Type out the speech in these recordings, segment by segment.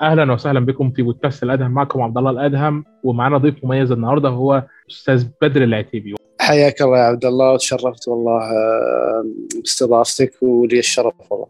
أهلا وسهلا بكم في بودكاست الأدهم معكم عبد الله الأدهم ومعنا ضيف مميز النهارده هو أستاذ بدر العتيبي. حياك الله يا عبد الله وتشرفت والله آه، باستضافتك ولي الشرف والله.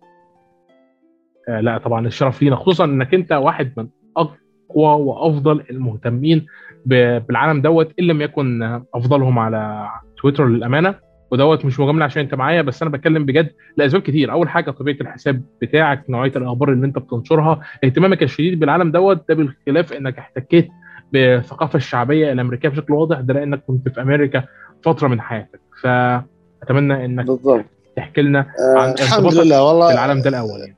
آه لا طبعا الشرف لينا خصوصا إنك أنت واحد من أقوى وأفضل المهتمين بالعالم دوت إن لم يكن أفضلهم على تويتر للأمانة. ودوت مش مجاملة عشان انت معايا بس أنا بتكلم بجد لأسباب كتير. أول حاجة طبيعة الحساب بتاعك نوعية الأخبار اللي أنت بتنشرها اهتمامك الشديد بالعالم دوت ده بالخلاف إنك احتكيت بالثقافه الشعبية الأمريكية بشكل واضح ده لأنك كنت في أمريكا فترة من حياتك. فأتمنى إنك بالضبط. تحكي لنا عن آه الحمد لله والله في العالم ده الأول. يعني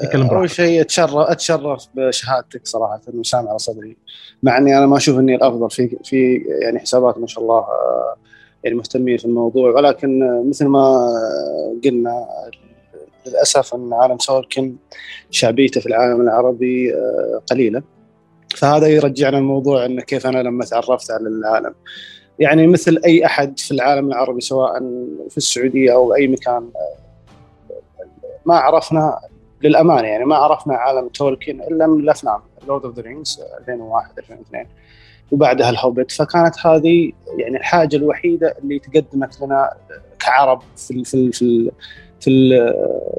اتكلم أول شيء أتشرف أتشرف بشهادتك صراحة وسام على صدري مع إني أنا ما أشوف إني الأفضل في في يعني حسابات ما شاء الله آه يعني مهتمين في الموضوع ولكن مثل ما قلنا للأسف أن عالم تولكن شعبيته في العالم العربي آه، قليلة. فهذا يرجعنا الموضوع انه كيف أنا لما تعرفت على العالم. يعني مثل أي أحد في العالم العربي سواء في السعودية أو أي مكان ما عرفنا للأمانة يعني ما عرفنا عالم تولكن إلا من الأفلام Lord of the Rings 2001 2002 وبعدها The Hobbit فكانت هذه يعني الحاجة الوحيدة اللي تقدمت لنا كعرب في في في في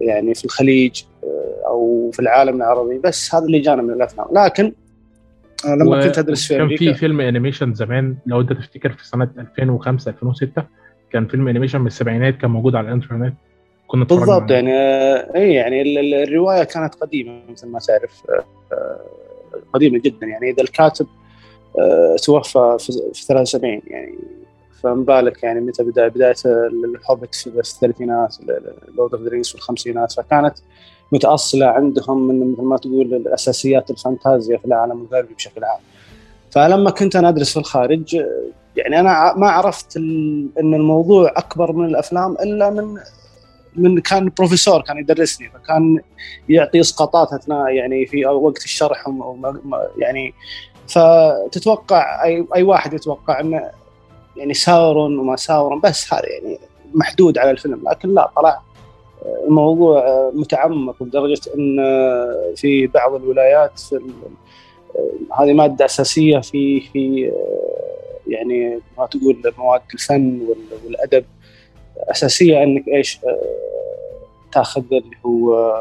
يعني في الخليج آه، أو في العالم العربي. بس هذا اللي جانا من الأفلام. لكن لما كنت أدرس في أمريكا كان في فيلم animation زمان لو أنت تفتكر في سنة 2005 2006 كان فيلم animation من السبعينات كان موجود على الإنترنت. كنا بالضبط يعني اي يعني الرواية كانت قديمة مثل ما تعرف آه، قديمة جدا. يعني إذا الكاتب آه، توفى في 73 يعني. فما بالك يعني متى بدا بداية The Hobbit في الثلاثينات Lord of the في الخمسينات فكانت متأصلة عندهم من مثل ما تقول الأساسيات الفانتازيا في العالم الغربي بشكل عام. فلما كنت أنا أدرس في الخارج يعني أنا ما عرفت إن الموضوع أكبر من الأفلام إلا من من كان بروفيسور كان يدرسني. فكان يعطي إسقاطات أثناء يعني في وقت الشرح يعني فتتوقع أي أي واحد يتوقع انه يعني ساورون وما ساورون بس هذا يعني محدود على الفيلم لكن لا طلع الموضوع متعمق لدرجه إن في بعض الولايات هذه مادة أساسية في في يعني ما تقول مواد الفن والأدب أساسية إنك إيش تاخذ اللي هو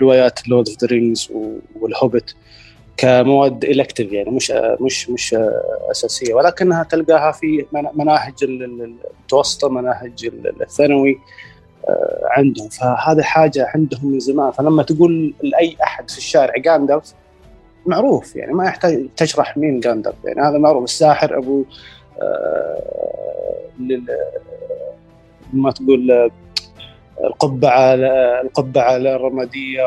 روايات Lord of the Rings و The Hobbit كمواد elective يعني مش مش مش أساسية. ولكنها تلقاها في مناهج المتوسطه مناهج الثانوي آه، عندهم. فهذا حاجة عندهم من زمان. فلما تقول لأي أحد في الشارع جاندلف معروف يعني ما يحتاج تشرح مين جاندلف يعني. هذا معروف. الساحر أبو آه، ما تقول القبعة القبعة الرمادية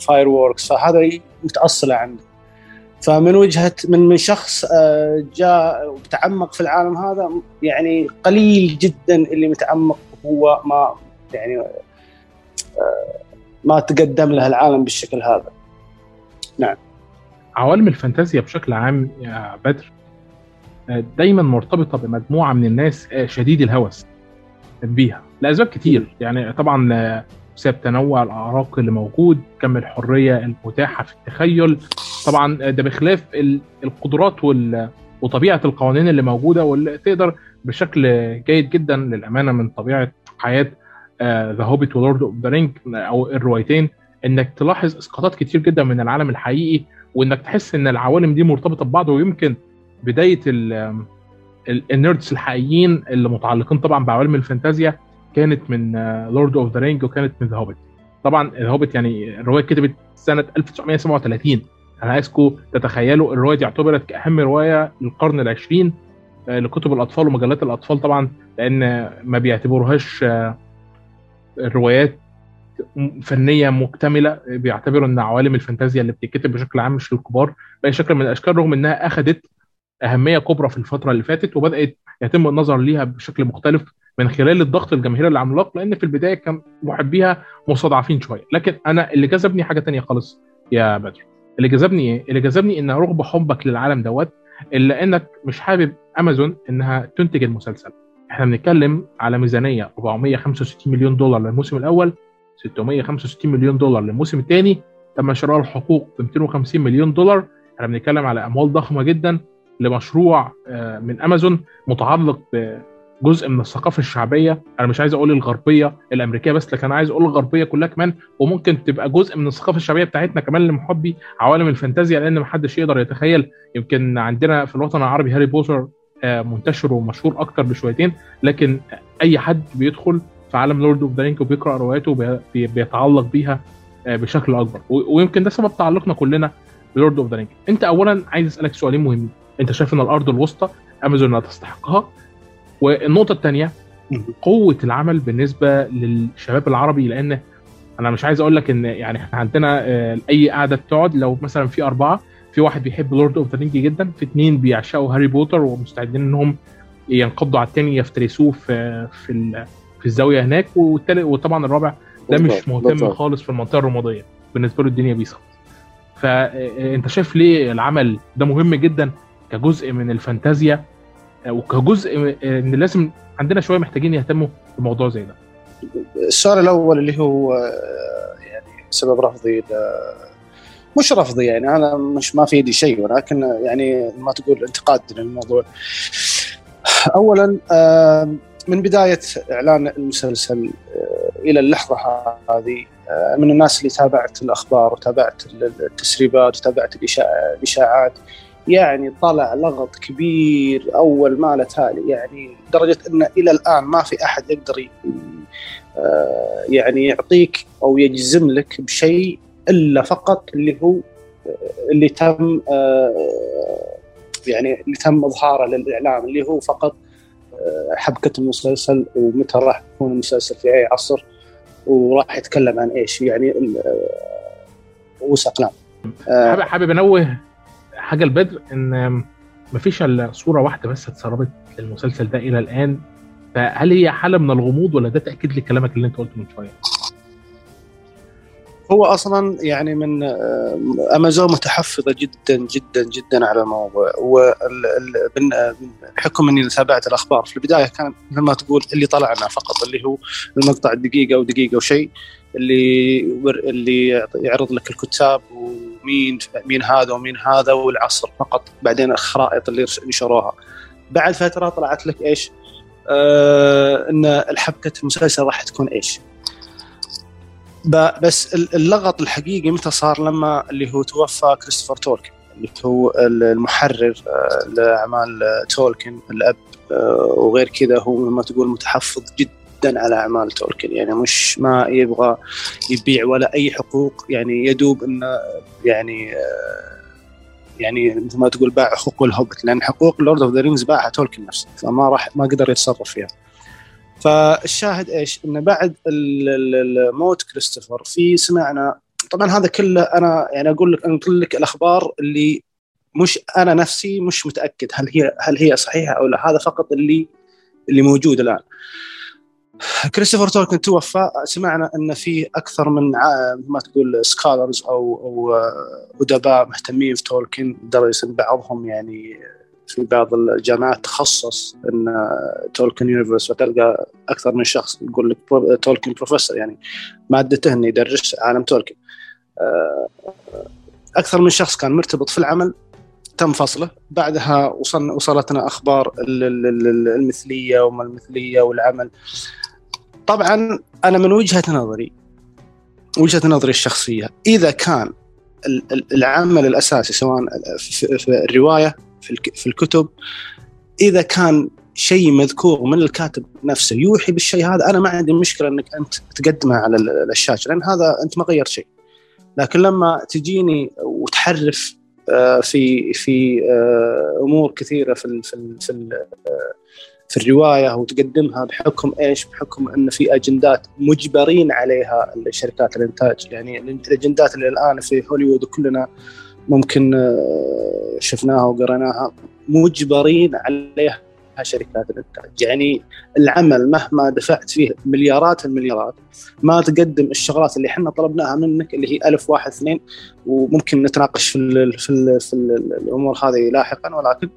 fireworks فهذا متأصلة عنده فمن وجهة من من شخص آه، جاء وتعمق في العالم هذا يعني قليل جدا اللي متعمق هو ما يعني آه، ما تقدم له العالم بالشكل هذا. نعم. عوالم الفانتازيا بشكل عام يا بدر آه، دايما مرتبطة بمجموعة من الناس شديد الهوس بيها. لاسباب كتير. يعني طبعا بسبب تنوع الأعراق اللي موجود كم الحرية المتاحة في التخيل. طبعا ده بخلاف القدرات وطبيعة القوانين اللي موجودة واللي تقدر بشكل جيد جدا للأمانة من طبيعة حياة The Hobbit و Lord of the Ring أو الروايتين إنك تلاحظ إسقاطات كتير جدا من العالم الحقيقي وإنك تحس إن العوالم دي مرتبطة ببعض ويمكن بداية ال nerds الحقيقيين اللي متعلقين طبعا بعوالم الفانتازيا كانت من Lord of the Ring وكانت من The Hobbit طبعا The Hobbit يعني الرواية كتبت سنة 1937 أنا عايزكم تتخيلوا الرواية دي اعتبرت كأهم رواية للقرن العشرين آه، لكتب الأطفال ومجلات الأطفال طبعا لأن ما بيعتبروهاش آه، روايات فنية مكتملة. بيعتبروا إن عوالم الفانتازيا اللي بتتكتب بشكل عام مش للكبار. بأي شكل من الأشكال رغم إنها اخذت أهمية كبرى في الفترة اللي فاتت وبدأت يتم النظر ليها بشكل مختلف. من خلال الضغط الجماهيري العملاق لأن في البداية كان محبيها مستضعفين شوية. لكن أنا اللي جذبني حاجة تانية خالص يا بدر. اللي جذبني إيه؟ اللي جذبني إن رغم حبك للعالم دوت إلا إنك مش حابب أمازون إنها تنتج المسلسل. إحنا بنتكلم على ميزانية 465 مليون دولار للموسم الأول 665 مليون دولار للموسم الثاني تم شراء الحقوق ب 250 مليون دولار. إحنا بنتكلم على أموال ضخمة جدا لمشروع آه، من أمازون متعلق بجزء من الثقافة الشعبية أنا مش عايز أقول الغربية الأمريكية بس لكن أنا عايز أقول الغربية كلها كمان وممكن تبقى جزء من الثقافة الشعبية بتاعتنا كمان لمحبي عوالم الفانتازيا لأن محدش يقدر يتخيل. يمكن عندنا في الوطن العربي هاري بوتر آه، منتشر ومشهور أكتر بشويتين لكن أي حد بيدخل في عالم Lord of the وبيقرأ رواياته بيتعلق بيها آه، بشكل أكبر. ويمكن ده سبب تعلقنا كلنا ب Lord of the أنت اولا عايز أسألك سؤالين مهمين. أنت شايف إن الأرض الوسطى أمازون لا تستحقها؟ والنقطة الثانية قوة العمل بالنسبة للشباب العربي لأن أنا مش عايز أقول لك إن يعني إحنا عندنا آه، أي قاعدة بتقعد لو مثلا في أربعة في واحد بيحب Lord of the جدا في اثنين بيعشقوا هاري بوتر ومستعدين إنهم ينقضوا على الثاني يفترسوه في في في الزاوية هناك. والتالت وطبعا الرابع ده مش مهتم. خالص في المنطقة الرمادية. بالنسبة له الدنيا بيسخن. فانت شايف ليه العمل ده مهم جدا كجزء من الفانتازيا؟ وكجزء إن لازم عندنا شوية محتاجين يهتموا بموضوع زي ده. السؤال الأول اللي هو يعني سبب رفضي مش رفضي يعني أنا مش ما في يدي شيء ولكن يعني ما تقول انتقاد للموضوع. اولا من بداية إعلان المسلسل آه، إلى اللحظة هذه آه، من الناس اللي تابعت الأخبار وتابعت التسريبات وتابعت الإشاعات يعني طلع لغط كبير أول ما تالي. يعني لدرجه ان إلى الآن ما في أحد يقدر آه، يعني يعطيك أو يجزم لك بشيء إلا فقط اللي هو اللي تم يعني اللي تم إظهاره للإعلام اللي هو فقط حبكة المسلسل ومتى راح يكون المسلسل في أي عصر وراح يتكلم عن إيش. يعني وسق حابب حابب أنوه حاجة البدر إن مفيش إلا صورة واحدة بس اتسربت للمسلسل ده إلى الآن فهل هي حالة من الغموض ولا ده تأكيد لكلامك اللي أنت قلته من شوية؟ هو أصلا يعني من آه، أمازون متحفظة جدا جدا جدا على الموضوع بحكم إني تابعت الأخبار في البداية كان مثل ما تقول اللي طلعنا فقط اللي هو المقطع دقيقة وشيء اللي اللي يعرض لك الكتاب ومين مين هذا ومين هذا والعصر فقط بعدين الخرائط اللي نشروها بعد فترة طلعت لك إيش؟ آه إن الحبكة المسلسل راح تكون إيش؟ بس اللغط الحقيقي متى صار لما اللي هو توفى كريستوفر تولكن اللي هو المحرر آه، لأعمال تولكن الأب آه، وغير كذا هو ما تقول متحفظ جدا على أعمال تولكن يعني مش ما يبغى يبيع ولا أي حقوق يعني يدوب إنه يعني يعني مثل ما تقول باع حقوق The Hobbit لأن حقوق Lord of the Rings باعها تولكن نفسه فما راح ما قدر يتصرف فيها. فالشاهد إيش؟ إنه بعد موت كريستوفر في سمعنا طبعا هذا كله أنا يعني أقول لك انقل لك الأخبار اللي مش أنا نفسي مش متأكد هل هي هل هي صحيحة أو لا هذا فقط اللي اللي موجود الآن. كريستوفر تولكن توفى. سمعنا إن في أكثر من ما تقول scholars أو أو أدباء مهتمين في تولكن. لدرجة بعضهم يعني في بعض الجامعات تخصص in Tolkien universe وتلقى أكثر من شخص يقول لك Tolkien professor يعني مادته إنه يدرس عالم تولكن. آه، أكثر من شخص كان مرتبط في العمل. تم فصله. بعدها وصلنا وصلتنا أخبار المثلية وما المثلية والعمل. طبعا أنا من وجهة نظري وجهة نظري الشخصية إذا كان العمل الأساسي سواء في الرواية في الكتب إذا كان شيء مذكور من الكاتب نفسه يوحي بالشيء هذا أنا ما عندي مشكلة إنك أنت تقدمه على الشاشة لأن هذا أنت ما غيرت شيء. لكن لما تجيني وتحرف آه، في في آه، أمور كثيرة في في في, الرواية وتقدمها بحكم إيش؟ بحكم إن في أجندات مجبرين عليها شركات الإنتاج. يعني الأجندات اللي الآن في هوليوود وكلنا ممكن آه، شفناها وقريناها مجبرين عليها شركات الإنتاج. يعني العمل مهما دفعت فيه مليارات المليارات ما تقدم الشغلات اللي إحنا طلبناها منك اللي هي ألف واحد اثنين وممكن نتناقش في ال في, ال في ال الأمور هذه لاحقا. ولكن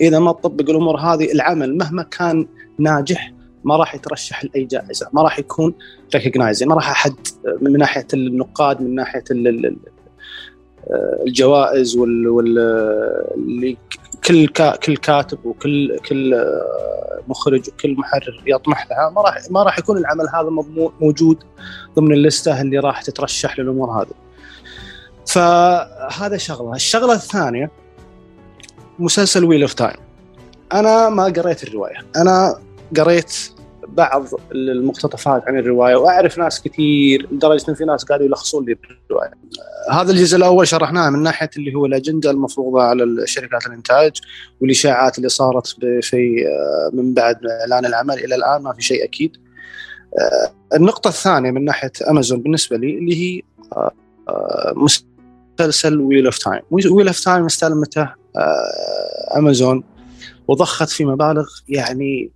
إذا ما تطبق الأمور هذه العمل مهما كان ناجح ما راح يترشح لأي جائزة ما راح يكون ريكوجنايز ما راح أحد من ناحية النقاد من ناحية الجوائز وال, وال... كل. كل كاتب وكل كل مخرج وكل محرر يطمح لها ما راح ما راح يكون العمل هذا موجود ضمن اللستة اللي راح تترشح للأمور هذه. فهذا شغلة، الشغلة الثانية مسلسل Wheel of Time. أنا ما قريت الرواية، أنا قريت بعض المقتطفات عن الرواية وأعرف ناس كثير لدرجة إن في ناس قالوا يلخصون لي الرواية. هذا الجزء الأول شرحناه من ناحية اللي هو الأجندة المفروضة على شركات الإنتاج والإشاعات اللي صارت في من بعد إعلان العمل إلى الآن ما في شيء أكيد. النقطة الثانية من ناحية أمازون بالنسبة لي اللي هي مسلسل Wheel of Time، Wheel of Time استلمته أمازون وضخت في مبالغ يعني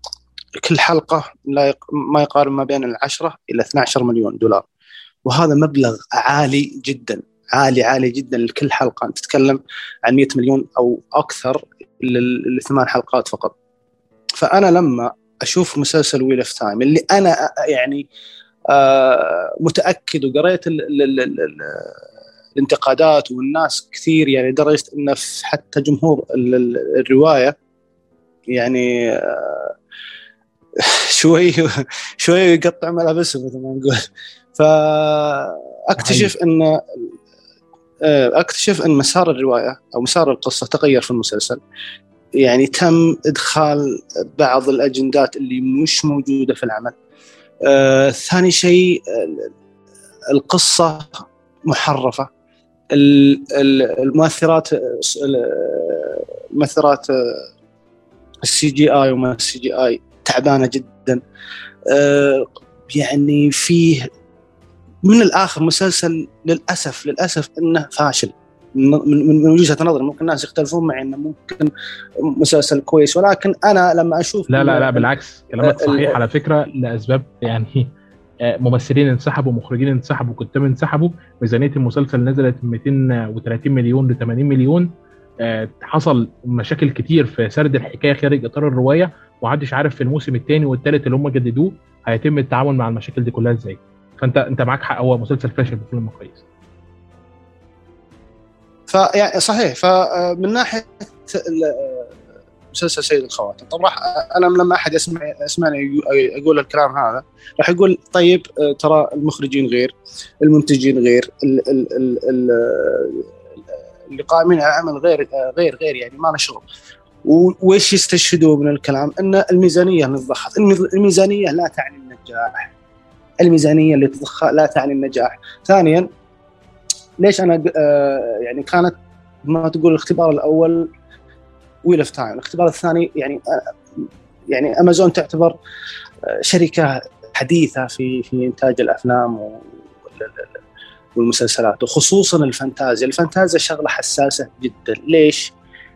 كل حلقة ما يقارب ما بين العشرة إلى 12 مليون دولار. وهذا مبلغ عالي جدا عالي عالي جدا لكل حلقة. أنت تتكلم عن 100 مليون أو أكثر لثمان حلقات فقط. فأنا لما أشوف مسلسل Wheel of Time اللي أنا يعني آه متأكد وقريت الانتقادات والناس كثير يعني لدرجة انه حتى جمهور الرواية يعني آه شوي شوي يقطع ملابسهم مثل ما نقول. فأكتشف إن أكتشف إن مسار الرواية أو مسار القصة تغير في المسلسل. يعني تم إدخال بعض الأجندات اللي مش موجودة في العمل. آه، ثاني شيء القصة محرفة. المؤثرات المؤثرات السي جي آي وما السي جي آي تعبانة جدا. آه، يعني فيه من الآخر مسلسل للأسف للأسف إنه فاشل. من من وجهة نظري ممكن الناس يختلفون معي إنه ممكن مسلسل كويس ولكن أنا لما أشوف لا لا لا بالعكس كلامك صحيح على فكرة لأسباب يعني ممثلين انسحبوا مخرجين انسحبوا كتاب انسحبوا. ميزانية المسلسل نزلت من 230 مليون ل 80 مليون. حصل مشاكل كتير في سرد الحكاية خارج إطار الرواية. ومحدش عارف في الموسم الثاني والثالث اللي هم جددوه هيتم التعامل مع المشاكل دي كلها إزاي. فأنت أنت معاك حق هو مسلسل فاشل بكل المقاييس فيعني صحيح فمن ناحية مسلسل سيد الخواتم. طب راح أنا لما أحد يسمع يسمعني أقول الكلام هذا راح يقول طيب ترى المخرجين غير المنتجين غير ال ال ال ال اللي قائمين على العمل غير غير غير يعني ما له شغل. وإيش يستشهدوا من الكلام؟ إن الميزانية اللي ضخت الميزانية لا تعني النجاح. الميزانية اللي تضخها لا تعني النجاح. ثانيا ليش أنا آه يعني كانت ما تقول الاختبار الأول Wheel of Time الاختبار الثاني يعني آه يعني أمازون تعتبر آه شركة حديثة في في إنتاج الأفلام والمسلسلات وخصوصا الفانتازيا. الفانتازيا شغلة حساسة جدا. ليش؟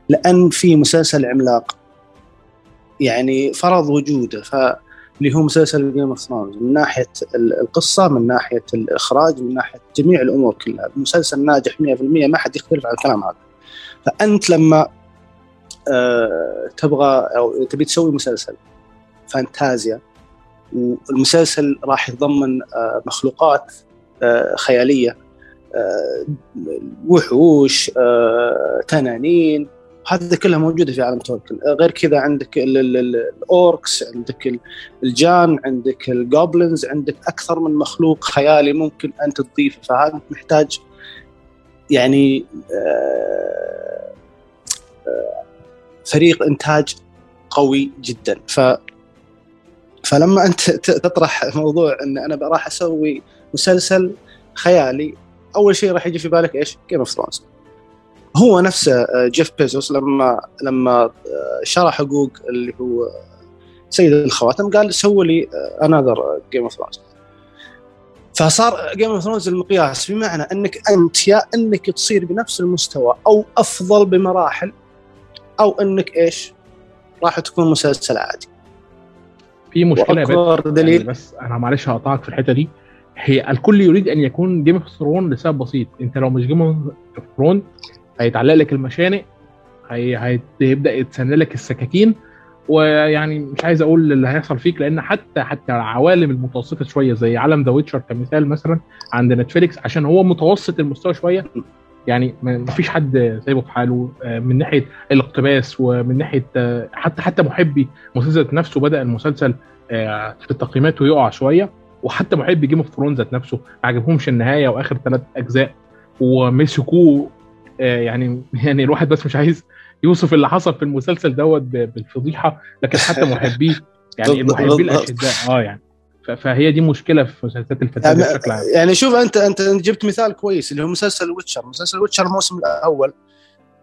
لأن في مسلسل عملاق. يعني فرض وجوده. ف اللي هو مسلسل Game of Thrones من ناحية القصة من ناحية الإخراج من ناحية جميع الأمور كلها. المسلسل ناجح 100% ما حد يختلف على الكلام هذا. فأنت لما تبغى أو تبي تسوي مسلسل فانتازيا. والمسلسل راح يتضمن آه مخلوقات آه خيالية آه وحوش آه تنانين. هذا كلها موجودة في عالم تولكن غير كذا عندك ال orcs عندك الجان عندك ال goblins عندك أكثر من مخلوق خيالي ممكن انت تضيفه. فهذا محتاج يعني فريق إنتاج قوي جدا. ف فلما أنت تطرح موضوع إن أنا راح أسوي مسلسل خيالي أول شيء راح يجي في بالك إيش؟ Game of Thrones هو نفسه جيف بيزوس لما لما شرى حقوق اللي هو سيد الخواتم قال سووا لي another Game of Thrones فصار Game of Thrones المقياس بمعنى إنك أنت يا إنك تصير بنفس المستوى أو أفضل بمراحل أو إنك إيش؟ راح تكون مسلسل عادي. في مشكلة يا دليل يعني بس أنا معلش هقطعك في الحتة دي. هي الكل يريد أن يكون Game of Thrones لسبب بسيط. أنت لو مش Game of Thrones هيتعلق لك المشانق هي... هيبدأ يتسن لك السكاكين. ويعني مش عايز أقول اللي هيحصل فيك لأن حتى حتى العوالم المتوسطة شوية زي عالم The Witcher كمثال مثلا عند نتفليكس عشان هو متوسط المستوى شوية يعني ما فيش حد سايبه في حاله آه، من ناحية الاقتباس ومن ناحية آه، حتى حتى محبي مسلسل نفسه بدأ المسلسل آه، في تقييماته يقع شوية وحتى محبي Game of Thrones ذات نفسه ما عجبهمش النهاية وآخر ثلاث أجزاء ومسكوه يعني يعني الواحد بس مش عايز يوصف اللي حصل في المسلسل دوت بالفضيحة لكن حتى محبيه يعني المحبين الأشداء آه يعني. فهي دي مشكلة في مسلسلات الفانتازيا يعني بشكل عام. يعني شوف أنت أنت جبت مثال كويس اللي هو مسلسل Witcher. مسلسل Witcher الموسم الأول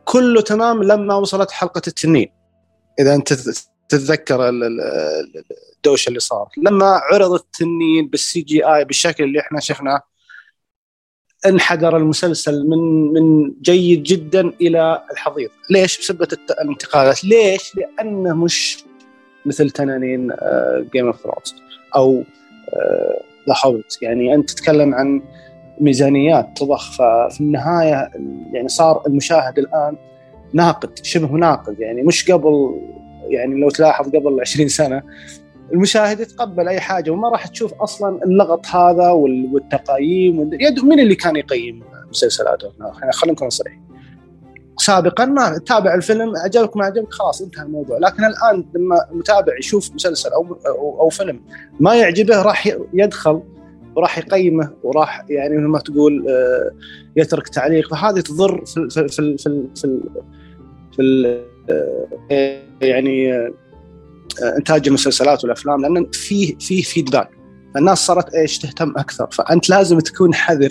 كله تمام لما وصلت حلقة التنين. إذا أنت تتذكر الدوشه اللي صار. لما عرض التنين بال CGI بالشكل اللي إحنا شفناه انحدر المسلسل من من جيد جدا إلى الحضيض. ليش؟ بسبب الانتقادات ليش؟ لأنه مش مثل تنانين Game of Thrones أو آه، هوبت يعني أنت تتكلم عن ميزانيات تضخ ففي النهاية يعني صار المشاهد الآن ناقد شبه ناقد. يعني مش قبل يعني لو تلاحظ قبل 20 سنة المشاهد يتقبل أي حاجة وما راح تشوف أصلا اللغط هذا والتقايم مين اللي كان يقيم مسلسلات خلينا نكون صريحين. سابقا ما تابع الفيلم عجبك ما عجبك خلاص انتهى الموضوع. لكن الآن لما المتابع يشوف مسلسل أو أو, أو فيلم ما يعجبه راح يدخل وراح يقيمه وراح يعني مثل ما تقول آه، يترك تعليق. فهذه تضر في في في في في, في آه، يعني آه، إنتاج المسلسلات والأفلام لأن في في فيدباك فالناس صارت إيش تهتم أكثر. فأنت لازم تكون حذر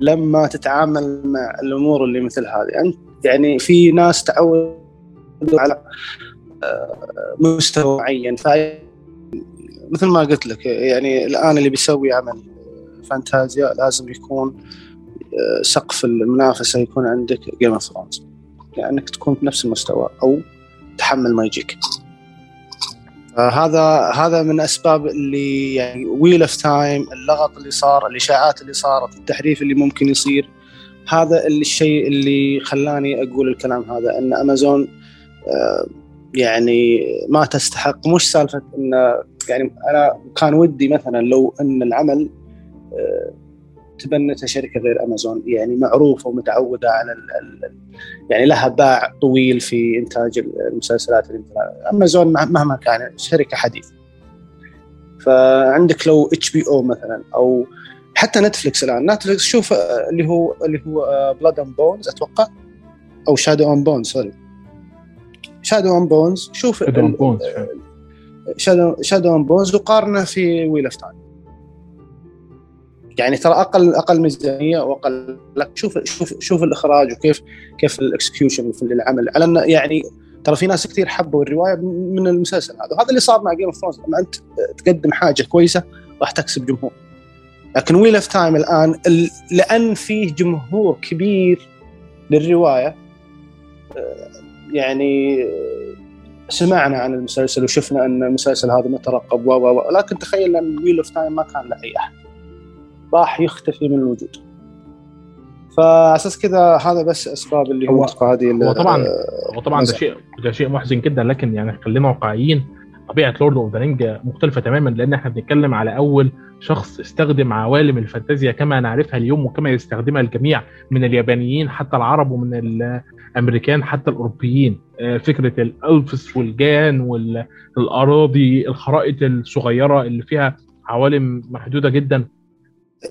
لما تتعامل مع الأمور اللي مثل هذه. أنت يعني في ناس تعودوا على آه، مستوى معين. ف مثل ما قلت لك يعني الآن اللي بيسوي عمل فانتازيا لازم يكون آه، سقف المنافسة يكون عندك Game of Thrones يعني انك تكون بنفس المستوى أو تحمل ما يجيك. هذا هذا من أسباب اللي يعني Wheel of Time اللغط اللي صار الإشاعات اللي صارت التحريف اللي ممكن يصير. هذا الشيء اللي خلاني أقول الكلام هذا إن أمازون آه، يعني ما تستحق. مش سالفة إن يعني أنا كان ودي مثلا لو إن العمل آه، تبنتها شركة غير امازون يعني معروفة ومتعودة على ال يعني لها باع طويل في إنتاج المسلسلات امازون مهما كان شركة حديثة. فعندك لو HBO مثلا أو حتى نتفلكس الآن. نتفلكس شوف اللي هو اللي هو Blood and Bones أتوقع؟ أو Shadow and Bones sorry. Shadow and Bones شوف Shadow and Bones Shadow and Bones وقارنه في Wheel of Time يعني ترى أقل أقل ميزانية وأقل لك شوف شوف شوف الإخراج وكيف كيف ال execution في العمل. على انه يعني ترى في ناس كثير حبوا الرواية من المسلسل هذا. وهذا اللي صار مع Game of Thrones لما أنت تقدم حاجة كويسة راح تكسب جمهور. لكن Wheel of Time الآن لأن فيه جمهور كبير للرواية آه، يعني سمعنا عن المسلسل وشفنا إن المسلسل هذا مترقب و لكن تخيل إن Wheel of Time ما كان له أي أحد. راح يختفي من الوجود. فاساس كذا هذا بس أسباب اللي هو هذه هو طبعا هو طبعا ده شيء ده شيء محزن جدا لكن يعني خلينا واقعيين طبيعة Lord of the Ring مختلفة تماما لأن إحنا بنتكلم على أول شخص استخدم عوالم الفانتازيا كما نعرفها اليوم وكما يستخدمها الجميع من اليابانيين حتى العرب ومن الأمريكان حتى الأوروبيين. آه، فكرة ال elves والجان والاراضي الخرائط الصغيرة اللي فيها عوالم محدودة جدا.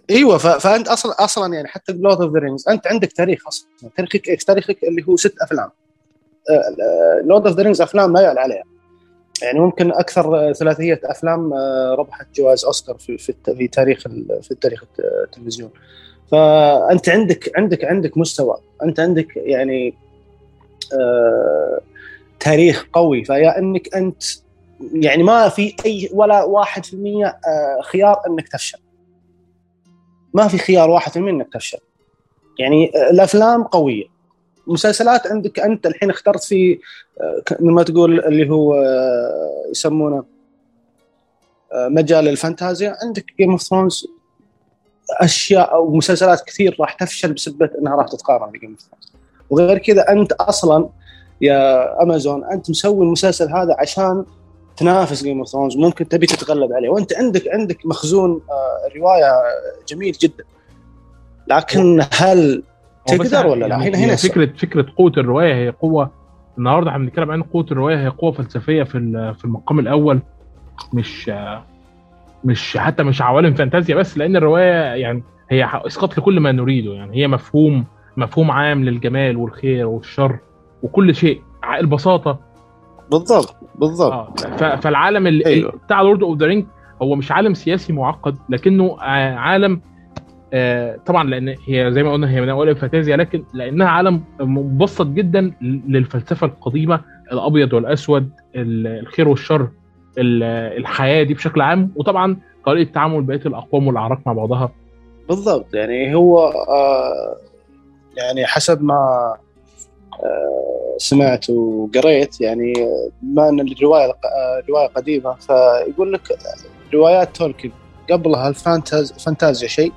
إيوه فأنت أصلا أصلا يعني حتى ب Lord of the Rings أنت عندك تاريخ أصلا تاريخك؟ تاريخك اللي هو ست أفلام. Lord of the Rings أفلام لا يعلى عليها. يعني ممكن أكثر ثلاثية أفلام آه، ربحت جوائز أوسكار في في, في تاريخ في تاريخ التلفزيون. فأنت عندك عندك عندك مستوى. أنت عندك يعني آه تاريخ قوي. فيا إنك أنت يعني ما في أي ولا 1% آه خيار إنك تفشل. ما في خيار واحد من إنك تفشل. يعني الأفلام قوية. مسلسلات عندك أنت الحين اخترت في لما تقول اللي هو يسمونه مجال الفانتازيا عندك Game of Thrones أشياء أو مسلسلات كثير راح تفشل بسبب إنها راح تتقارن ب Game of Thrones وغير كذا أنت أصلا يا امازون أنت مسوي المسلسل هذا عشان تنافس Game of Thrones ممكن تبي تتغلب عليه. وأنت عندك عندك مخزون الروايه جميل جدا. لكن هل تقدر ولا لا؟ هنا هنا فكره فكرة قوة الرواية هي قوة. النهارده إحنا بنتكلم عن قوة الرواية هي قوة فلسفية في في المقام الأول. مش مش حتى مش عوالم فانتازيا بس لأن الرواية يعني هي إسقاط لكل ما نريده. يعني هي مفهوم مفهوم عام للجمال والخير والشر وكل شيء. البساطة بالضبط بالضبط آه. فالعالم أيوه. بتاع Lord of the Ring هو مش عالم سياسي معقد لكنه عالم آه طبعا لأن هي زي ما قلنا هي من أوائل الفانتازيا لكن لأنها عالم مبسط جدا للفلسفة القديمة الأبيض والأسود الخير والشر الحياة دي بشكل عام وطبعا طريقة تعامل بقية الأقوام والأعراق مع بعضها بالضبط يعني هو آه يعني حسب ما آه سمعت وقريت يعني بما إن الرواية روايه قديمة فيقول لك روايات تولكن قبلها الفانتاز فانتازيا شيء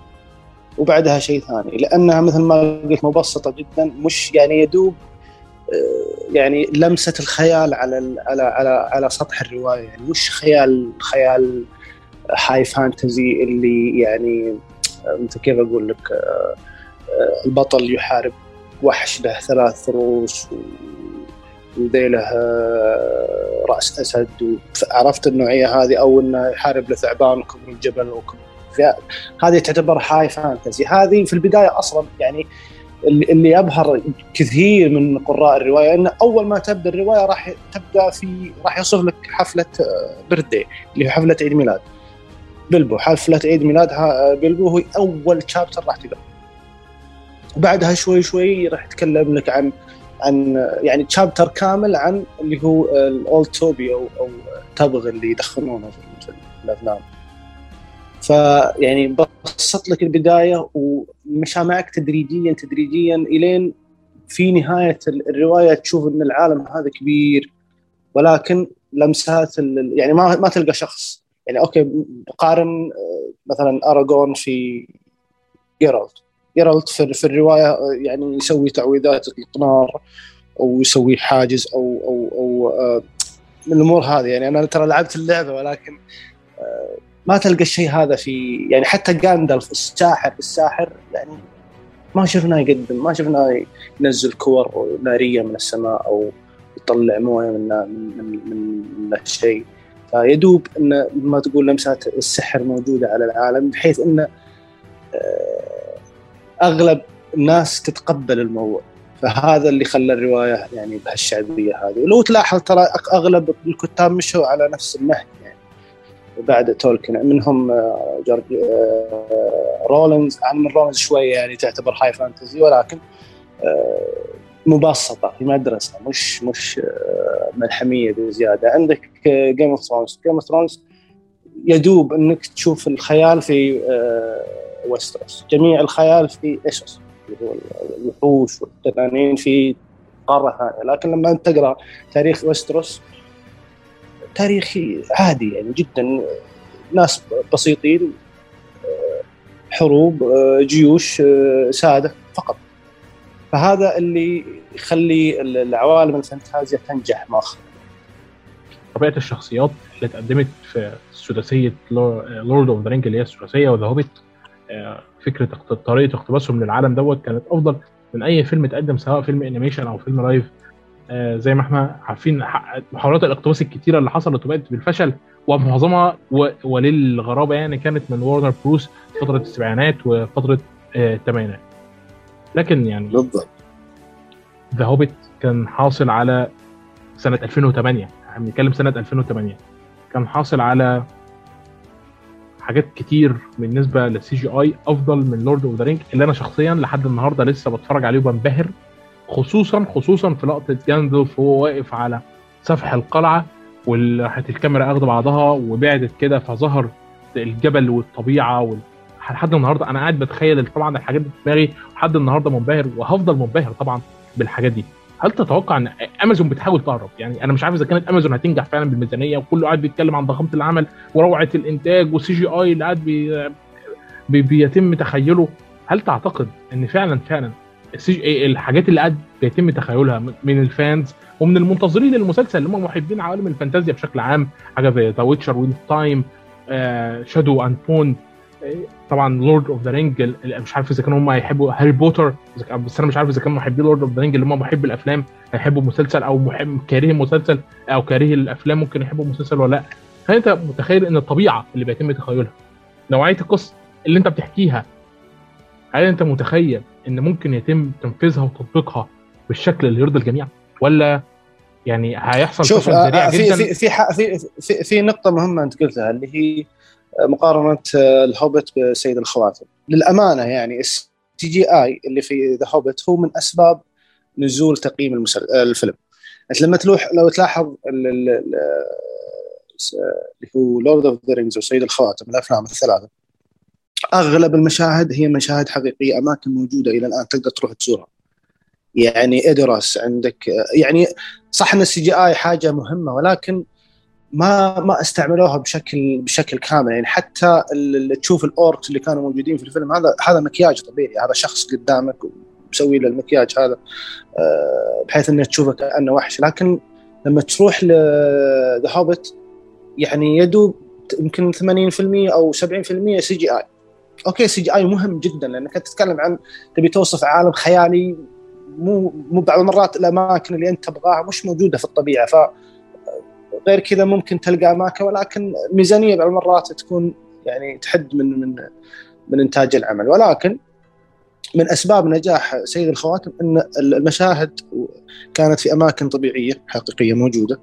وبعدها شيء ثاني لأنها مثل ما قلت مبسطة جدا مش يعني يدوب آه، يعني لمسة الخيال على على على على سطح الرواية يعني مش خيال خيال هاي فانتزي اللي يعني مثل كيف أقول لك آه، آه، البطل يحارب وحش له ثلاث رؤوس وذيله رأس أسد. عرفت النوعيه هذه أو إنه يحارب له ثعبان وكبر الجبل وكبر هذه تعتبر هاي فانتزي هذه في البداية أصلا يعني اللي يبهر كثير من قراء الرواية إنه أول ما تبدأ الرواية راح تبدأ في راح يوصف لك حفلة بردي آه، اللي هي حفلة عيد ميلاد. بلبو حفلة عيد ميلاد بلبو هو أول شابتر راح تقرا بعدها شوي شوي راح يتكلم لك عن عن يعني تشابتر كامل عن اللي هو الاولد توبي أو أو تبغ اللي يدخنونه في الأفلام. فيعني بسط لك البداية ومشى معك تدريجيا تدريجيا إلين في نهاية الرواية تشوف إن العالم هذا كبير ولكن لمسات يعني ما ما تلقى شخص. يعني okay قارن آه، مثلا اراجون في جيرالت جيرالت في, في الرواية يعني يسوي تعويذات النار أو يسوي حاجز أو أو أو آه، من الأمور هذه. يعني أنا ترى لعبت اللعبة ولكن آه، ما تلقى الشيء هذا في يعني حتى جاندلف الساحر الساحر يعني ما شفناه يقدم ما شفناه ينزل كور نارية من السماء أو يطلع موية من من من, من الشيء. فيدوب إن ما تقول لمسات السحر موجودة على العالم بحيث إن آه، أغلب الناس تتقبل الموضوع. فهذا اللي خلى الرواية يعني بهالشعبية هذه. ولو تلاحظ ترى أغلب الكتاب مشوا على نفس النهج بعد تولكن. منهم آه، جورج آه، رولينج. عن من رولينج شوية يعني تعتبر high fantasy ولكن آه، مبسطة في مدرسة. مش مش ملحمية بزيادة. عندك Game of Thrones Game of Thrones يدوب إنك تشوف الخيال في ويستروس جميع الخيال في إيسوس اللي هو الوحوش والتنانين في قارة ثانية لكن لما انت تقرأ تاريخ ويستروس تاريخي عادي يعني جدا. ناس بسيطين حروب جيوش سادة فقط. فهذا اللي يخلي العوالم الفانتازيا تنجح مؤخرا. طبيعة الشخصيات اللي تقدمت في ثلاثيه Lord of the Ring اللي هي الثلاثيه و The Hobbit فكرة طريقة اقتباسهم للعالم دوت كانت أفضل من أي فيلم اتقدم سواء فيلم animation أو فيلم live آه، زي ما إحنا عارفين محاولات الاقتباس الكتيرة اللي حصلت وبقت بالفشل ومعظمها وللغرابة يعني كانت من وارنر بروس فترة السبعينات وفترة آه، الثمانينات. لكن يعني بالضبط. The Hobbit كان حاصل على سنة 2008 إحنا بنتكلم سنة 2008 كان حاصل على حاجات كتير بالنسبة لل CGI أفضل من Lord of the Ring اللي أنا شخصيا لحد النهارده لسه بتفرج عليه وبنبهر خصوصا خصوصا في لقطة جاندلف وهو واقف على سفح القلعة وراحت الكاميرا اخذ بعضها وبعدت كده فظهر الجبل والطبيعة وال... لحد النهارده أنا قاعد بتخيل طبعا الحاجات دي في دماغي لحد النهارده منبهر وهفضل منبهر طبعا بالحاجات دي. هل تتوقع إن أمازون بتحاول تقرب؟ يعني أنا مش عارف إذا كانت أمازون هتنجح فعلا بالميزانية وكله قاعد بيتكلم عن ضخامة العمل وروعة الإنتاج وال CGI اللي قاعد بي... بي... بيتم تخيله. هل تعتقد إن فعلا فعلا الحاجات اللي قاعد بيتم تخيلها من ال fans ومن المنتظرين للمسلسل اللي هم محبين عوالم الفانتازيا بشكل عام حاجة زي The Witcher Wheel Time Shadow and Bone طبعا Lord of the Ring مش عارف إذا كانوا هم هيحبوا هاري بوتر بس أنا مش عارف إذا كانوا محبين Lord of the Ring اللي هم محب الأفلام هيحبوا مسلسل أو محب كاره المسلسل أو كاره الأفلام ممكن يحبوا المسلسل ولا لأ. فأنت متخيل إن الطبيعة اللي بيتم تخيلها نوعية القصة اللي أنت بتحكيها هل أنت متخيل إن ممكن يتم تنفيذها وتطبيقها بالشكل اللي يرضي الجميع؟ ولا يعني هيحصل شوف آه في جدا؟ في في في في, في نقطة مهمة أنت قلتها اللي هي مقارنة الهوبت بسيد الخواتم. للأمانة يعني ال CGI اللي في The Hobbit هو من أسباب نزول تقييم المسل... الفيلم. انت لما تلوح لو تلاحظ اللي هو Lord of the Rings وسيد الخواتم الأفلام الثلاثة أغلب المشاهد هي مشاهد حقيقية أماكن موجودة إلى الآن تقدر تروح تزورها. يعني ادرس عندك يعني صح إن ال CGI حاجة مهمة ولكن ما ما استعملوها بشكل بشكل كامل. يعني حتى اللي تشوف الاوركس اللي كانوا موجودين في الفيلم هذا هذا مكياج طبيعي. هذا شخص قدامك مسوي له المكياج هذا بحيث إنه تشوفه كأنه وحش. لكن لما تروح ل The Hobbit يعني يدوب يمكن 80% أو 70% سي جي اي أوكي سي جي اي مهم جدا لأنك تتكلم عن تبي توصف عالم خيالي مو مو بعض المرات الأماكن اللي أنت تبغاها مش موجودة في الطبيعة. ف غير كذا ممكن تلقى أماكن ولكن ميزانية بعض المرات تكون يعني تحد من من من إنتاج العمل. ولكن من أسباب نجاح سيد الخواتم إن المشاهد كانت في أماكن طبيعية حقيقية موجودة.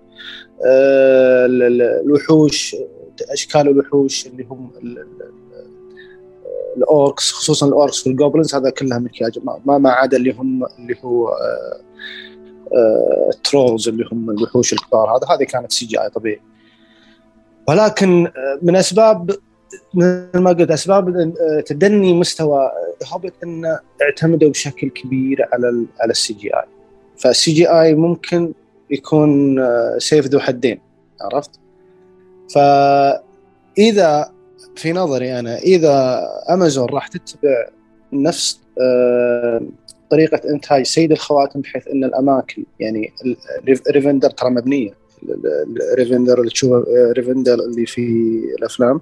الوحوش أشكال الوحوش اللي هم الأوركس خصوصا الأوركس وال goblins هذا كلها مكياج ما ما عدا اللي هم اللي هو ال trolls اللي هم الوحوش الكبار. هذا هذه كانت CGI طبيعي. ولكن من اسباب مثل ما قلت أسباب تدني مستوى هوبت انه اعتمدوا بشكل كبير على على السي جي آي. فالسي جي آي ممكن يكون سيف ذو حدين عرفت؟ فإذا في نظري أنا إذا امازون راح تتبع نفس طريقة إنتاج سيد الخواتم بحيث إن الأماكن يعني ريفنديل ترى مبنية. ريفنديل اللي تشوفه ريفنديل اللي في الأفلام.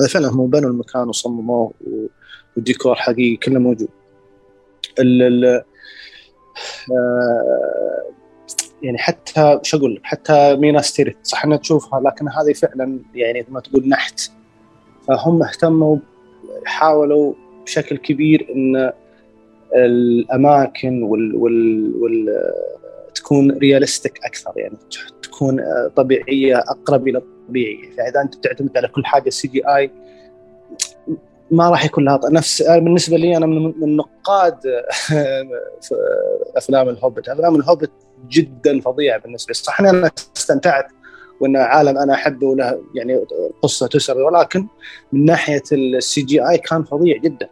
هذا فعلا هم بنوا المكان وصمموه والديكور حقيقي كله موجود. ال ال يعني حتى شو أقول حتى ميناس تيريث صح إنها تشوفها لكن هذه فعلا يعني ما تقول نحت. فهم اهتموا حاولوا بشكل كبير إن الأماكن وال, وال, وال تكون realistic أكثر يعني تكون طبيعية أقرب إلى الطبيعي. فإذا أنت تعتمد على كل حاجة CGI ما راح يكون لها نفس بالنسبة لي أنا من نقاد أفلام الهوبت أفلام الهوبت جدا فظيعة بالنسبة لي. صح أنا استمتعت وإن عالم أنا أحبه وله يعني قصة تسر ولكن من ناحية ال CGI كان فظيع جدا.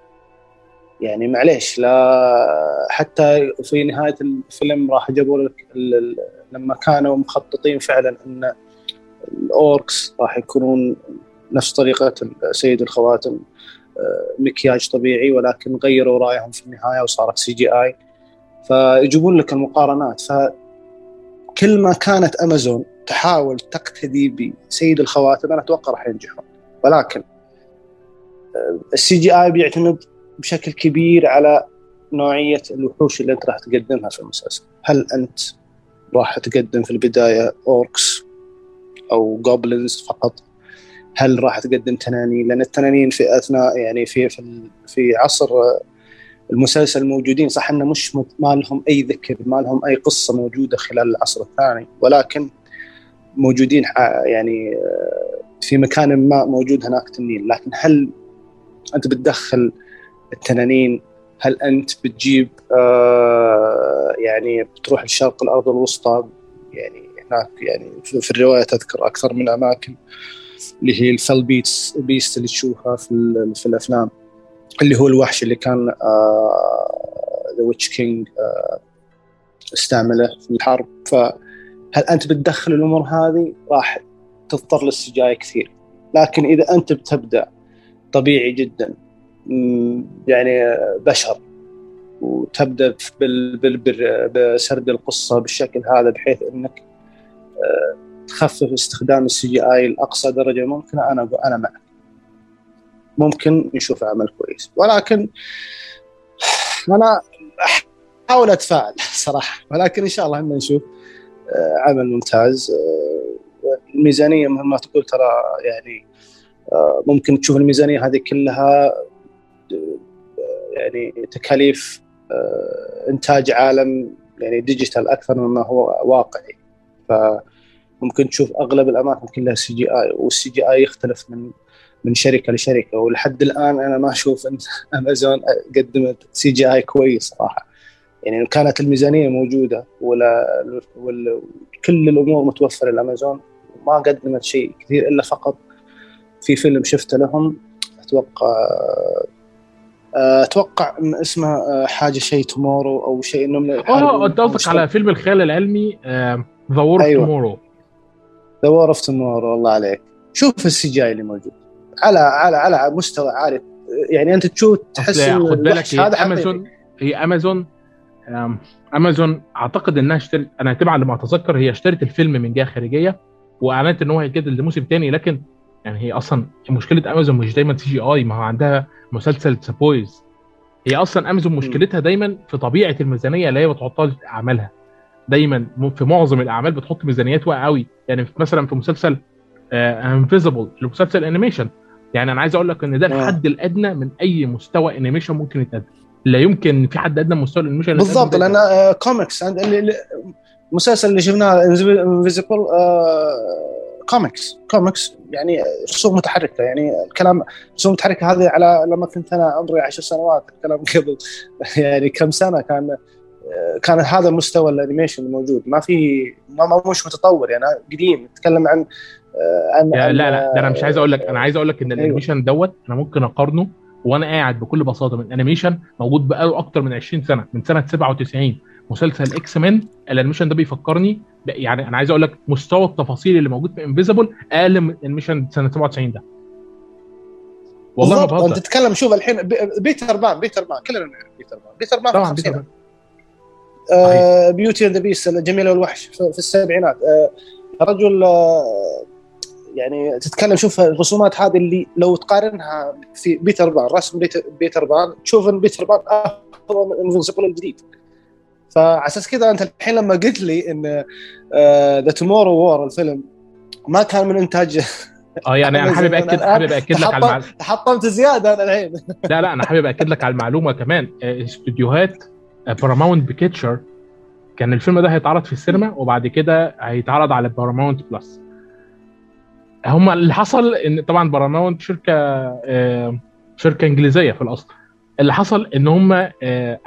يعني معليش لا حتى في نهاية الفيلم راح جابوا لك لما كانوا مخططين فعلا إن الأوركس راح يكونون نفس طريقة سيد الخواتم مكياج طبيعي ولكن غيروا رأيهم في النهاية وصارت CGI. فيجيبون لك المقارنات. فكل ما كانت أمازون تحاول تقتدي بسيد الخواتم أنا أتوقع راح ينجحون. ولكن ال CGI بيعتمد بشكل كبير على نوعية الوحوش اللي أنت راح تقدمها في المسلسل. هل أنت راح تقدم في البداية أوركس أو goblins فقط؟ هل راح تقدم تنانين؟ لأن التنانين في اثناء يعني في في, في عصر المسلسل موجودين صح إنه مش ما لهم أي ذكر ما لهم أي قصة موجودة خلال العصر الثاني ولكن موجودين يعني في مكان ما موجود هناك تنين. لكن هل أنت بتدخل التنانين هل أنت بتجيب آه يعني بتروح لشرق الأرض الوسطى؟ يعني هناك يعني في الرواية تذكر أكثر من أماكن اللي هي ال fell beasts beast اللي تشوفها في في الأفلام اللي هو الوحش اللي كان the Witch-king استعمله في الحرب. فهل أنت بتدخل الأمور هذه؟ راح تضطر للسجاي كثير. لكن إذا أنت بتبدأ طبيعي جدا يعني بشر. تبدا بسرد القصة بالشكل هذا بحيث إنك آه، تخفف استخدام السي جي اي لأقصى درجة ممكنة. أنا أنا معك ممكن نشوف عمل كويس. ولكن أنا أحاول أتفائل صراحة. ولكن إن شاء الله ان نشوف آه، عمل ممتاز. الميزانيه مثل ما تقول ترى يعني ممكن تشوف الميزانية هذه كلها يعني تكاليف آه، إنتاج عالم يعني digital أكثر مما هو واقعي. فممكن تشوف أغلب الأماكن كلها سي جي اي والسي جي اي يختلف من من شركة لشركة. ولحد الآن أنا ما أشوف إن امازون قدمت CGI كويس صراحة. يعني كانت الميزانية موجودة ولا ولا كل الأمور متوفرة لأمازون ما قدمت شيء كثير إلا فقط في فيلم شفته لهم. أتوقع أتوقع اسمه آه، حاجة شيء Tomorrow أو شيء إنه من آه انت قصدك على فيلم الخيال العلمي The War of Tomorrow The War of Tomorrow الله عليك. شوف ال CG اللي موجود. على على على مستوى عالي. يعني أنت تشوف تحس خد بالك هي امازون هي امازون امازون أعتقد إنها اشترت أنا تبعا لما أتذكر هي اشترت الفيلم من جهه خارجية وأعلنت إن هو هيجدد لموسم ثاني لكن يعني هي أصلا مشكلة أمازون مش دايما CGI ما هو عندها مسلسل The Boys. هي أصلا أمازون مشكلتها دايما في طبيعة الميزانية اللي هي بتحطها في اعمالها دايما في معظم الأعمال بتحط ميزانيات واقعة قوي يعني مثلا في مسلسل Invincible آه مسلسل animation يعني أنا عايز أقول لك إن ده الحد الأدنى من أي مستوى animation ممكن يتقدم. لا يمكن في حد أدنى من مستوى ال animation بالضبط لأن كوميكس المسلسل اللي شفناه Invincible comics comics يعني رسوم متحركة. يعني الكلام رسوم متحركة هذه على لما كنت أنا عمري 10 سنوات. الكلام قبل يعني كم سنة كان كان هذا مستوى ال animation الموجود ما في ما مش متطور. يعني قديم. نتكلم عن عن لا لا لا أنا مش عايز أقول لك أنا عايز أقول لك إن ال animation دوت أنا ممكن أقارنه وأنا قاعد بكل بساطة. من animation موجود بقاله أكتر من 20 سنة. من سنة 97 مسلسل X-Men ال animation ده بيفكرني يعني أنا عايز أقول لك مستوى التفاصيل اللي موجود في Invincible أقل من animation سنة 97 ده. والله ما بهزر. أنت تتكلم شوف الحين بيتر بان بيتر بان كلنا نعرف بيتر بان بيتر بان طبعا بيتر بان آه Beauty and the Beast الجميله والوحش في السبعينات. آه رجل آه يعني تتكلم شوف الرسومات هذه اللي لو تقارنها في بيتر بان رسم بيتر بان تشوف إن بيتر بان افضل من Invincible الجديد. فعلى أساس كذا أنت الحين لما قلت لي إن The Tomorrow War الفيلم ما كان من إنتاج آه يعني أنا حابب اكد حابب أكد لك على المعلومه تحطمت زيادة أنا الحين. لا لا أنا حابب أكد لك على المعلومة كمان. استوديوهات Paramount Pictures كان الفيلم ده هيتعرض في السينما وبعد كده هيتعرض على Paramount Plus هم اللي حصل إن طبعا باراماونت شركة شركة إنجليزية في الأصل. اللي حصل إن هم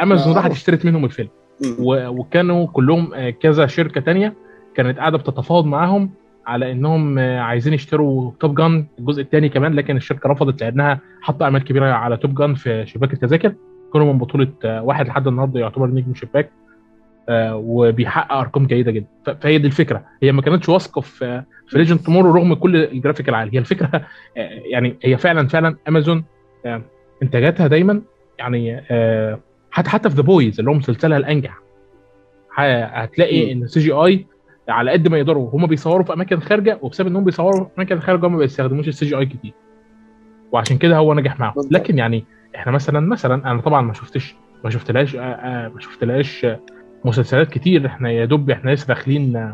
امازون راحت اشترت منهم الفيلم. وكانوا كلهم كذا شركة تانية كانت قاعدة بتتفاوض معاهم على إنهم عايزين يشتروا Top Gun الجزء الثاني كمان لكن الشركة رفضت لأنها حاطة امال كبيرة على Top Gun في شباك التذاكر. كانوا من بطولة واحد لحد النهارده يعتبر نجم شباك وبيحقق أرقام جيدة جدا. فهي دي الفكرة. هي ما كانتش واثقة في في Legend Tomorrow رغم كل الجرافيك العالي. هي الفكرة يعني هي فعلا فعلا امازون إنتاجاتها دايما يعني حتى حتى في The Boys اللي هو مسلسلها الأنجح. هتلاقي إن CGI على قد ما يقدروا هم بيصوروا في أماكن خارجة وبسبب إنهم بيصوروا في أماكن خارجة هم ما بيستخدموش ال CGI كتير. وعشان كده هو نجح معاهم. لكن يعني إحنا مثلا مثلا أنا طبعا ما شفتش ما شفتلهاش ما شفتلهاش مسلسلات كتير. إحنا يا دوب إحنا لسه داخلين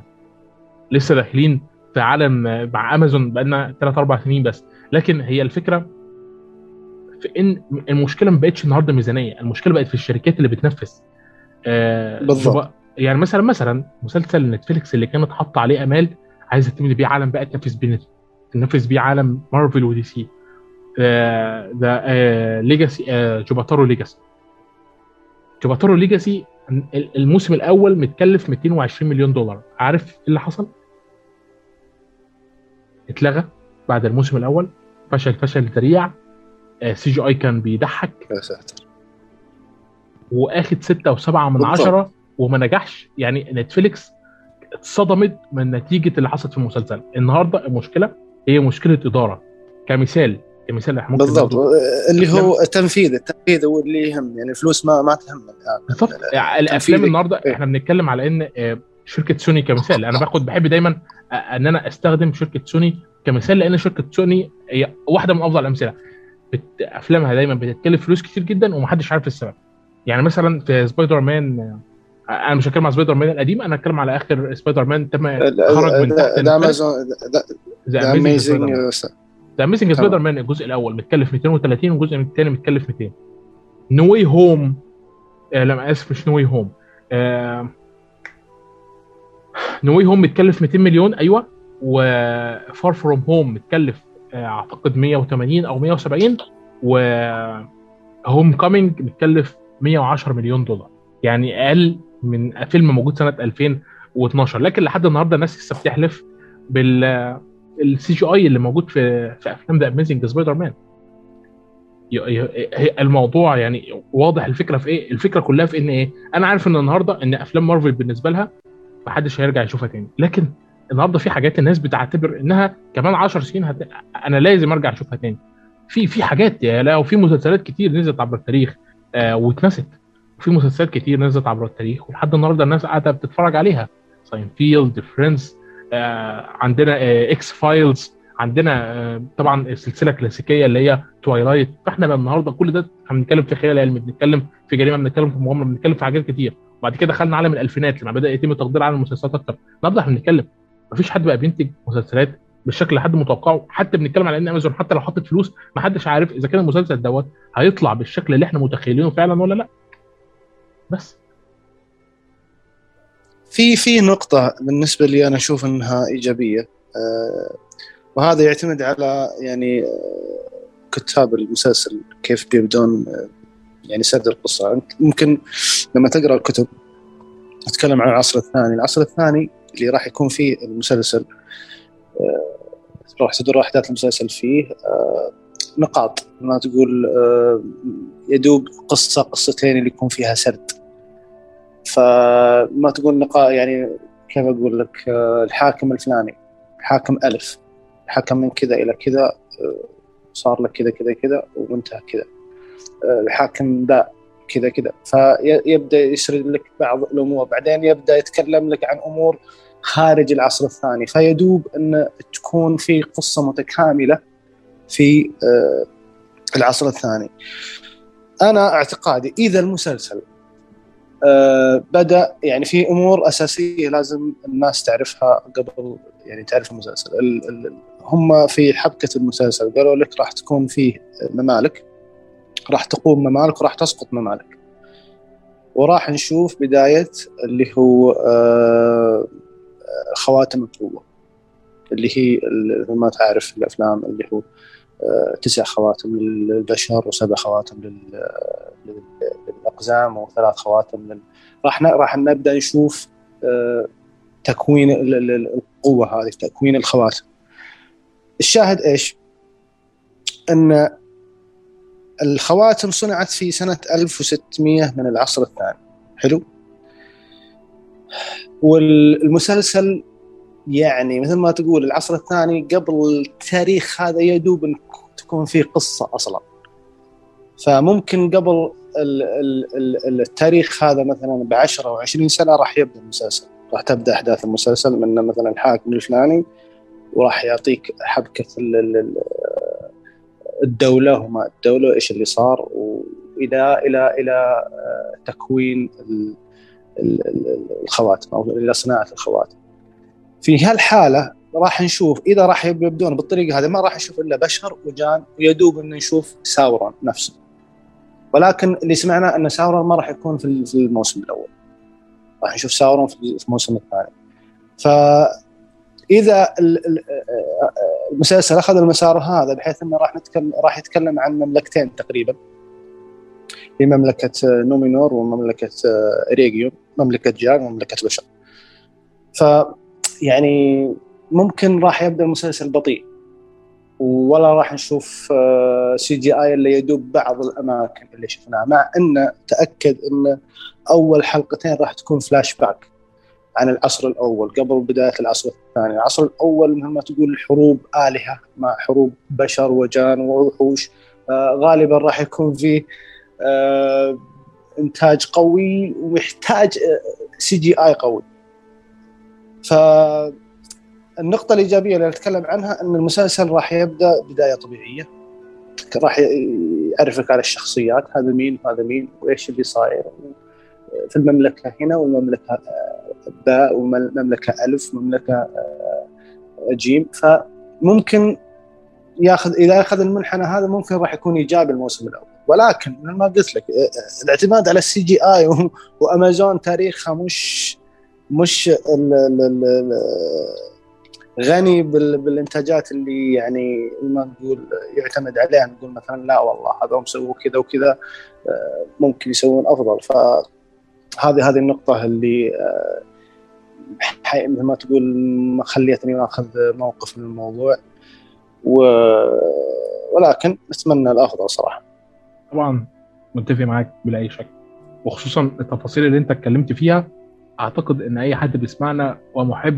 لسه داخلين في عالم مع امازون بقالنا 3 4 سنين بس. لكن هي الفكرة في إن المشكلة ما بقتش النهارده ميزانية المشكلة بقت في الشركات اللي بتنفذ. آه بالظبط. يعني مثلا مثلا مسلسل نتفليكس اللي كانت حاطة عليه أمال عايزة تعمل بيه عالم بقى تنفذ بيه تنفذ بيه عالم مارفل ودي سي آه ده آه ليجاسي آه جوباتارو ليجاسي جوباتارو ليجاسي الموسم الأول متكلف 220 مليون دولار. عارف إيه اللي حصل؟ اتلغى بعد الموسم الأول فشل فشل ذريع. سي جي اي كان بيضحك. يا ساتر. واخد ستة وسبعة من عشرة وما نجحش. يعني نتفليكس اتصدمت من نتيجة اللي حصلت في المسلسل. النهاردة المشكلة هي مشكلة إدارة. كمثال كمثال إحنا ممكن بالضبط. اللي هو التنفيذ التنفيذ هو اللي يهم. يعني الفلوس ما ما تهم. بالضبط. يعني الأفلام النهارده إيه؟ إحنا بنتكلم على إن آه، شركة سوني كمثال. أنا باخد بحب دايما إن أنا أستخدم شركة سوني كمثال لأن شركة سوني هي واحدة من أفضل الأمثلة. بت... أفلامها دايما بتتكلف فلوس كتير جدا ومحدش عارف السبب. يعني مثلا في سبايدر مان أنا مش هتكلم على سبايدر مان القديم أنا هتكلم على آخر سبايدر مان تم خرج من تحت The Amazon The Amazing The Amazing Spider-Man الجزء الأول متكلف 230 والجزء الثاني متكلف 200 No Way Home لا أسف مش No Way Home No Way Home متكلف 200 مليون أيوه. و Far From Home متكلف آه، أعتقد 180 أو 170 و Homecoming متكلف 110 مليون دولار يعني أقل من فيلم موجود سنة 2012 لكن لحد النهارده الناس لسه بتحلف بال ال CGI اللي موجود في في أفلام The Amazing Spider-Man الموضوع يعني واضح الفكرة في إيه؟ الفكرة كلها في إن إيه؟ أنا عارف إن النهارده إن أفلام مارفل بالنسبة لها محدش هيرجع يشوفها تاني لكن النهارده في حاجات الناس بتعتبر إنها كمان 10 سنين هت... أنا لازم أرجع أشوفها تاني. في في حاجات يا لا وفي مسلسلات كتير نزلت عبر التاريخ آه واتنست. وفي مسلسلات كتير نزلت عبر التاريخ ولحد النهارده الناس قاعدة بتتفرج عليها. Seinfeld Friends آه عندنا آه X-Files عندنا آه طبعا السلسلة الكلاسيكية اللي هي Twilight فإحنا النهارده كل ده بنتكلم في خيال علمي بنتكلم في جريمة بنتكلم في مغامرة بنتكلم في حاجات كتير. وبعد كده دخلنا عالم الألفينات لما بدا يتم تقدير عالم المسلسلات أكتر. النهارده إحنا بنتكلم مفيش حد بقى بينتج مسلسلات بالشكل اللي حد متوقعه حتى بنتكلم على إن أمازون حتى لو حطت فلوس ما حدش عارف إذا كان المسلسل دوت هيطلع بالشكل اللي إحنا متخيلينه فعلا ولا لأ. بس. في في نقطة بالنسبة لي أنا أشوف أنها إيجابية أه وهذا يعتمد على يعني أه كتاب المسلسل كيف بيبدون أه يعني سرد القصة. ممكن لما تقرأ الكتب تتكلم عن العصر الثاني العصر الثاني اللي راح يكون فيه المسلسل آه، راح تدور احداث المسلسل فيه آه، نقاط ما تقول آه، يدوب قصة قصتين اللي يكون فيها سرد. فما تقول نقاط يعني كيف أقول لك الحاكم الفلاني حاكم ألف حكم من كذا إلى كذا صار لك كذا كذا كذا وانتهى كذا. الحاكم باء كذا كذا. فيبدأ يسرد لك بعض الأمور بعدين يبدأ يتكلم لك عن أمور خارج العصر الثاني. فيدوب إن تكون في قصة متكاملة في آه، العصر الثاني. أنا اعتقادي إذا المسلسل آه، بدأ يعني في أمور أساسية لازم الناس تعرفها قبل يعني تعرف المسلسل. هم في حبكة المسلسل قالوا لك راح تكون فيه ممالك راح تقوم ممالك وراح تسقط ممالك. وراح نشوف بداية اللي هو آه خواتم القوه اللي هي ما تعرف الأفلام اللي هو آه، تسع خواتم للبشر وسبع خواتم للأقزام وثلاث خواتم لل... راح راح نبدأ نشوف آه، تكوين القوة هذه تكوين الخواتم الشاهد إيش؟ أن الخواتم صنعت في سنة 1600 من العصر الثاني حلو؟ والمسلسل يعني مثل ما تقول العصر الثاني قبل التاريخ هذا يدوب تكون فيه قصة أصلا. فممكن قبل التاريخ هذا مثلا ب 10 أو 20 سنة راح يبدأ المسلسل. راح تبدأ أحداث المسلسل من مثلا الحاكم الفلاني وراح يعطيك حبكة الدولة وما الدولة إيش اللي صار وإلى إلى إلى تكوين الخواتم أو إلى صناعة الخواتم. في هالحالة راح نشوف إذا راح يبدون بالطريقة هذه ما راح نشوف إلا بشر وجان ويدوب ان نشوف ساورون نفسه. ولكن اللي سمعنا إن ساورون ما راح يكون في الموسم الأول. راح نشوف ساورون في الموسم الثاني. ف إذا المسلسل أخذ المسار هذا بحيث إنه راح نتكلم راح يتكلم عن مملكتين تقريبا في مملكة نومينور ومملكة ريجيون مملكة جان ومملكه بشر. ف يعني ممكن راح يبدأ المسلسل بطيء. ولا راح نشوف CGI اللي يدوب بعض الأماكن اللي شفناها مع إنه تأكد إن أول حلقتين راح تكون فلاش باك عن العصر الأول قبل بداية العصر الثاني، العصر الأول مثل ما تقول حروب آلهة مع حروب بشر وجان ووحوش. آه غالبا راح يكون فيه آه إنتاج قوي ومحتاج CGI قوي. فالنقطة الإيجابية اللي نتكلم عنها أن المسلسل راح يبدأ بداية طبيعية. راح يعرفك على الشخصيات هذا مين وهذا مين وإيش اللي صاير. في المملكة هنا والمملكة باء ومملكة ألف ومملكة جيم. فممكن ياخذ إذا أخذ المنحنى هذا ممكن راح يكون إيجابي الموسم الأول. ولكن ما قلت لك الاعتماد على ال CGI وأمازون تاريخها مش مش ال ال ال غني بالإنتاجات اللي يعني ما نقول يعتمد عليها نقول مثلا لا والله هذول سووا كذا وكذا ممكن يسوون أفضل فهذه هذه النقطة اللي مثل ما تقول خليتني أخذ موقف من الموضوع و... ولكن نتمنى الأفضل صراحة. طبعا متفق معاك بلا اي شك وخصوصا التفاصيل اللي أنت اتكلمت فيها أعتقد إن أي حد بيسمعنا ومحب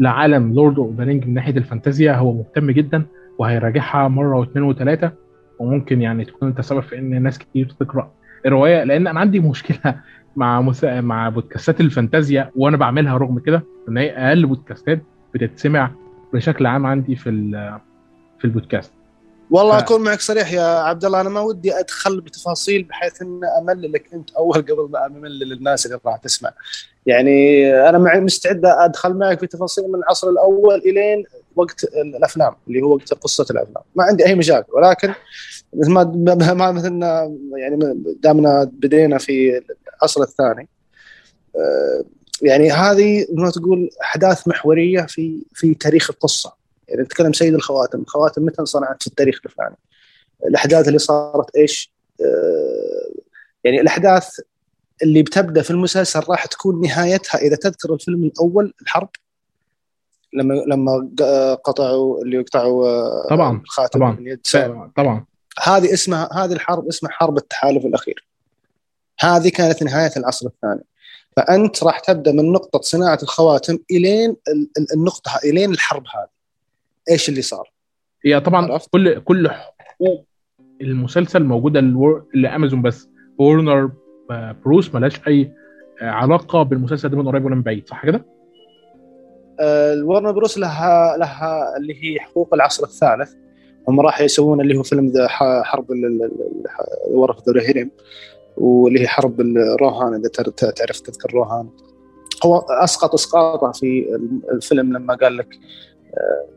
لعالم Lord of the من ناحية الفانتازيا هو مهتم جدا وهيراجعها مرة واثنين وثلاثة. وممكن يعني تكون أنت سبب في إن ناس كتير تقرأ الرواية لأن أنا عندي مشكلة مع مسا... مع بودكاستات الفانتازيا وأنا بعملها رغم كده إن هي أقل بودكاستات بتتسمع بشكل عام عندي في في البودكاست. والله. أكون معك صريح يا عبد الله أنا ما ودي أدخل بتفاصيل بحيث إن أمللك أنت أول قبل ما أملل الناس اللي راح تسمع. يعني أنا معي مستعد أدخل معك في تفاصيل من العصر الأول إلين وقت الأفلام اللي هو وقت قصة الأفلام. ما عندي أي مشاكل ولكن مثل ما ما مثلنا يعني دامنا بدينا في العصر الثاني يعني هذه ما تقول أحداث محورية في في تاريخ القصة. يعني نتكلم سيد الخواتم. الخواتم متى انصنعت في التاريخ الفلاني؟ الأحداث اللي صارت إيش؟ يعني الأحداث اللي بتبدأ في المسلسل راح تكون نهايتها إذا تذكر الفيلم الأول الحرب لما لما قطعوا اللي يقطعوا طبعا الخاتم طبعا. اليد طبعا هذه اسمها هذه الحرب اسمها حرب التحالف الأخير. هذه كانت نهاية العصر الثاني. فأنت راح تبدأ من نقطة صناعة الخواتم إلين النقطة إلين الحرب هذه. إيش اللي صار هي طبعا عرفت؟ كل كل حقوق المسلسل موجودة لأمازون بس Warner Bros ملهاش أي علاقة بالمسلسل ده من قريب ولا من بعيد صح كده؟ ال Warner Bros لها لها اللي هي حقوق العصر الثالث هم راح يسوون اللي هو فيلم the حرب War of the Rohirrim واللي هي حرب الروهان إذا تعرف تذكر روهان هو أسقط اسقاطه في الفيلم لما قال لك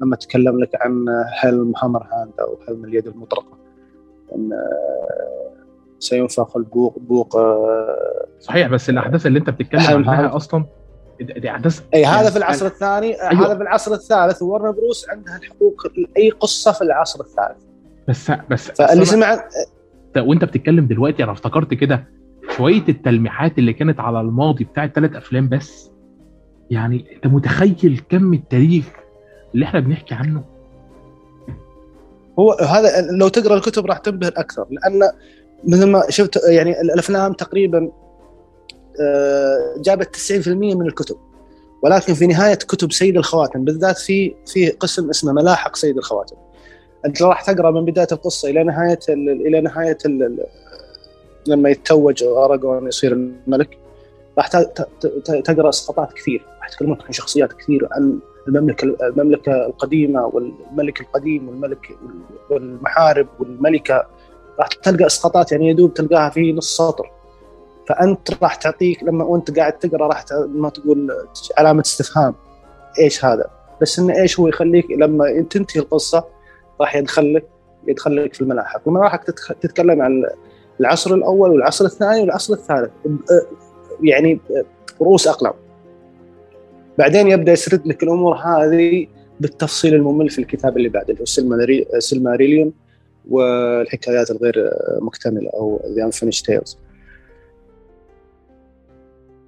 لما تكلم لك عن Helm Hammerhand أو Helm اليد المطرقة إن سينفخ البوق بوق صحيح بس الأحداث اللي أنت بتتكلم عنها أصلا دي أحداث إي يعني هذا في العصر الثاني أيوة. هذا في العصر الثالث Warner Bros عندها الحقوق أي قصة في العصر الثالث. بس بس فاللي سمع وأنت بتتكلم دلوقتي أنا افتكرت كده شوية التلميحات اللي كانت على الماضي بتاع الثلاث أفلام بس. يعني أنت متخيل كم التاريخ اللي إحنا بنحكي عنه. هو هذا لو تقرأ الكتب راح تنبهر أكثر لأن مثل ما شفت يعني الأفلام تقريبا جابت 90% من الكتب. ولكن في نهاية كتب سيد الخواتم بالذات في في قسم اسمه ملاحق سيد الخواتم. أنت راح تقرأ من بداية القصة إلى نهاية إلى نهاية لما يتوج أراغون يصير الملك راح تقرأ اسقاطات كثير. راح يتكلمون عن شخصيات كثير عن المملكة المملكة القديمة والملك القديم والملك والمحارب والملكة راح تلقى إسقاطات يعني يدوب تلقاها في نص سطر. فأنت راح تعطيك لما وأنت قاعد تقرأ راح ما تقول علامة استفهام. إيش هذا؟ بس إنه إيش هو يخليك لما تنتهي القصة راح يدخلك يدخلك في الملاحق. والملاحق تتكلم عن العصر الأول والعصر الثاني والعصر الثالث. يعني رؤوس أقلام. بعدين يبدأ يسرد لك الأمور هذه بالتفصيل الممل في الكتاب اللي بعده اللي هو Silmarillion والحكايات الغير مكتملة أو The Unfinished Tales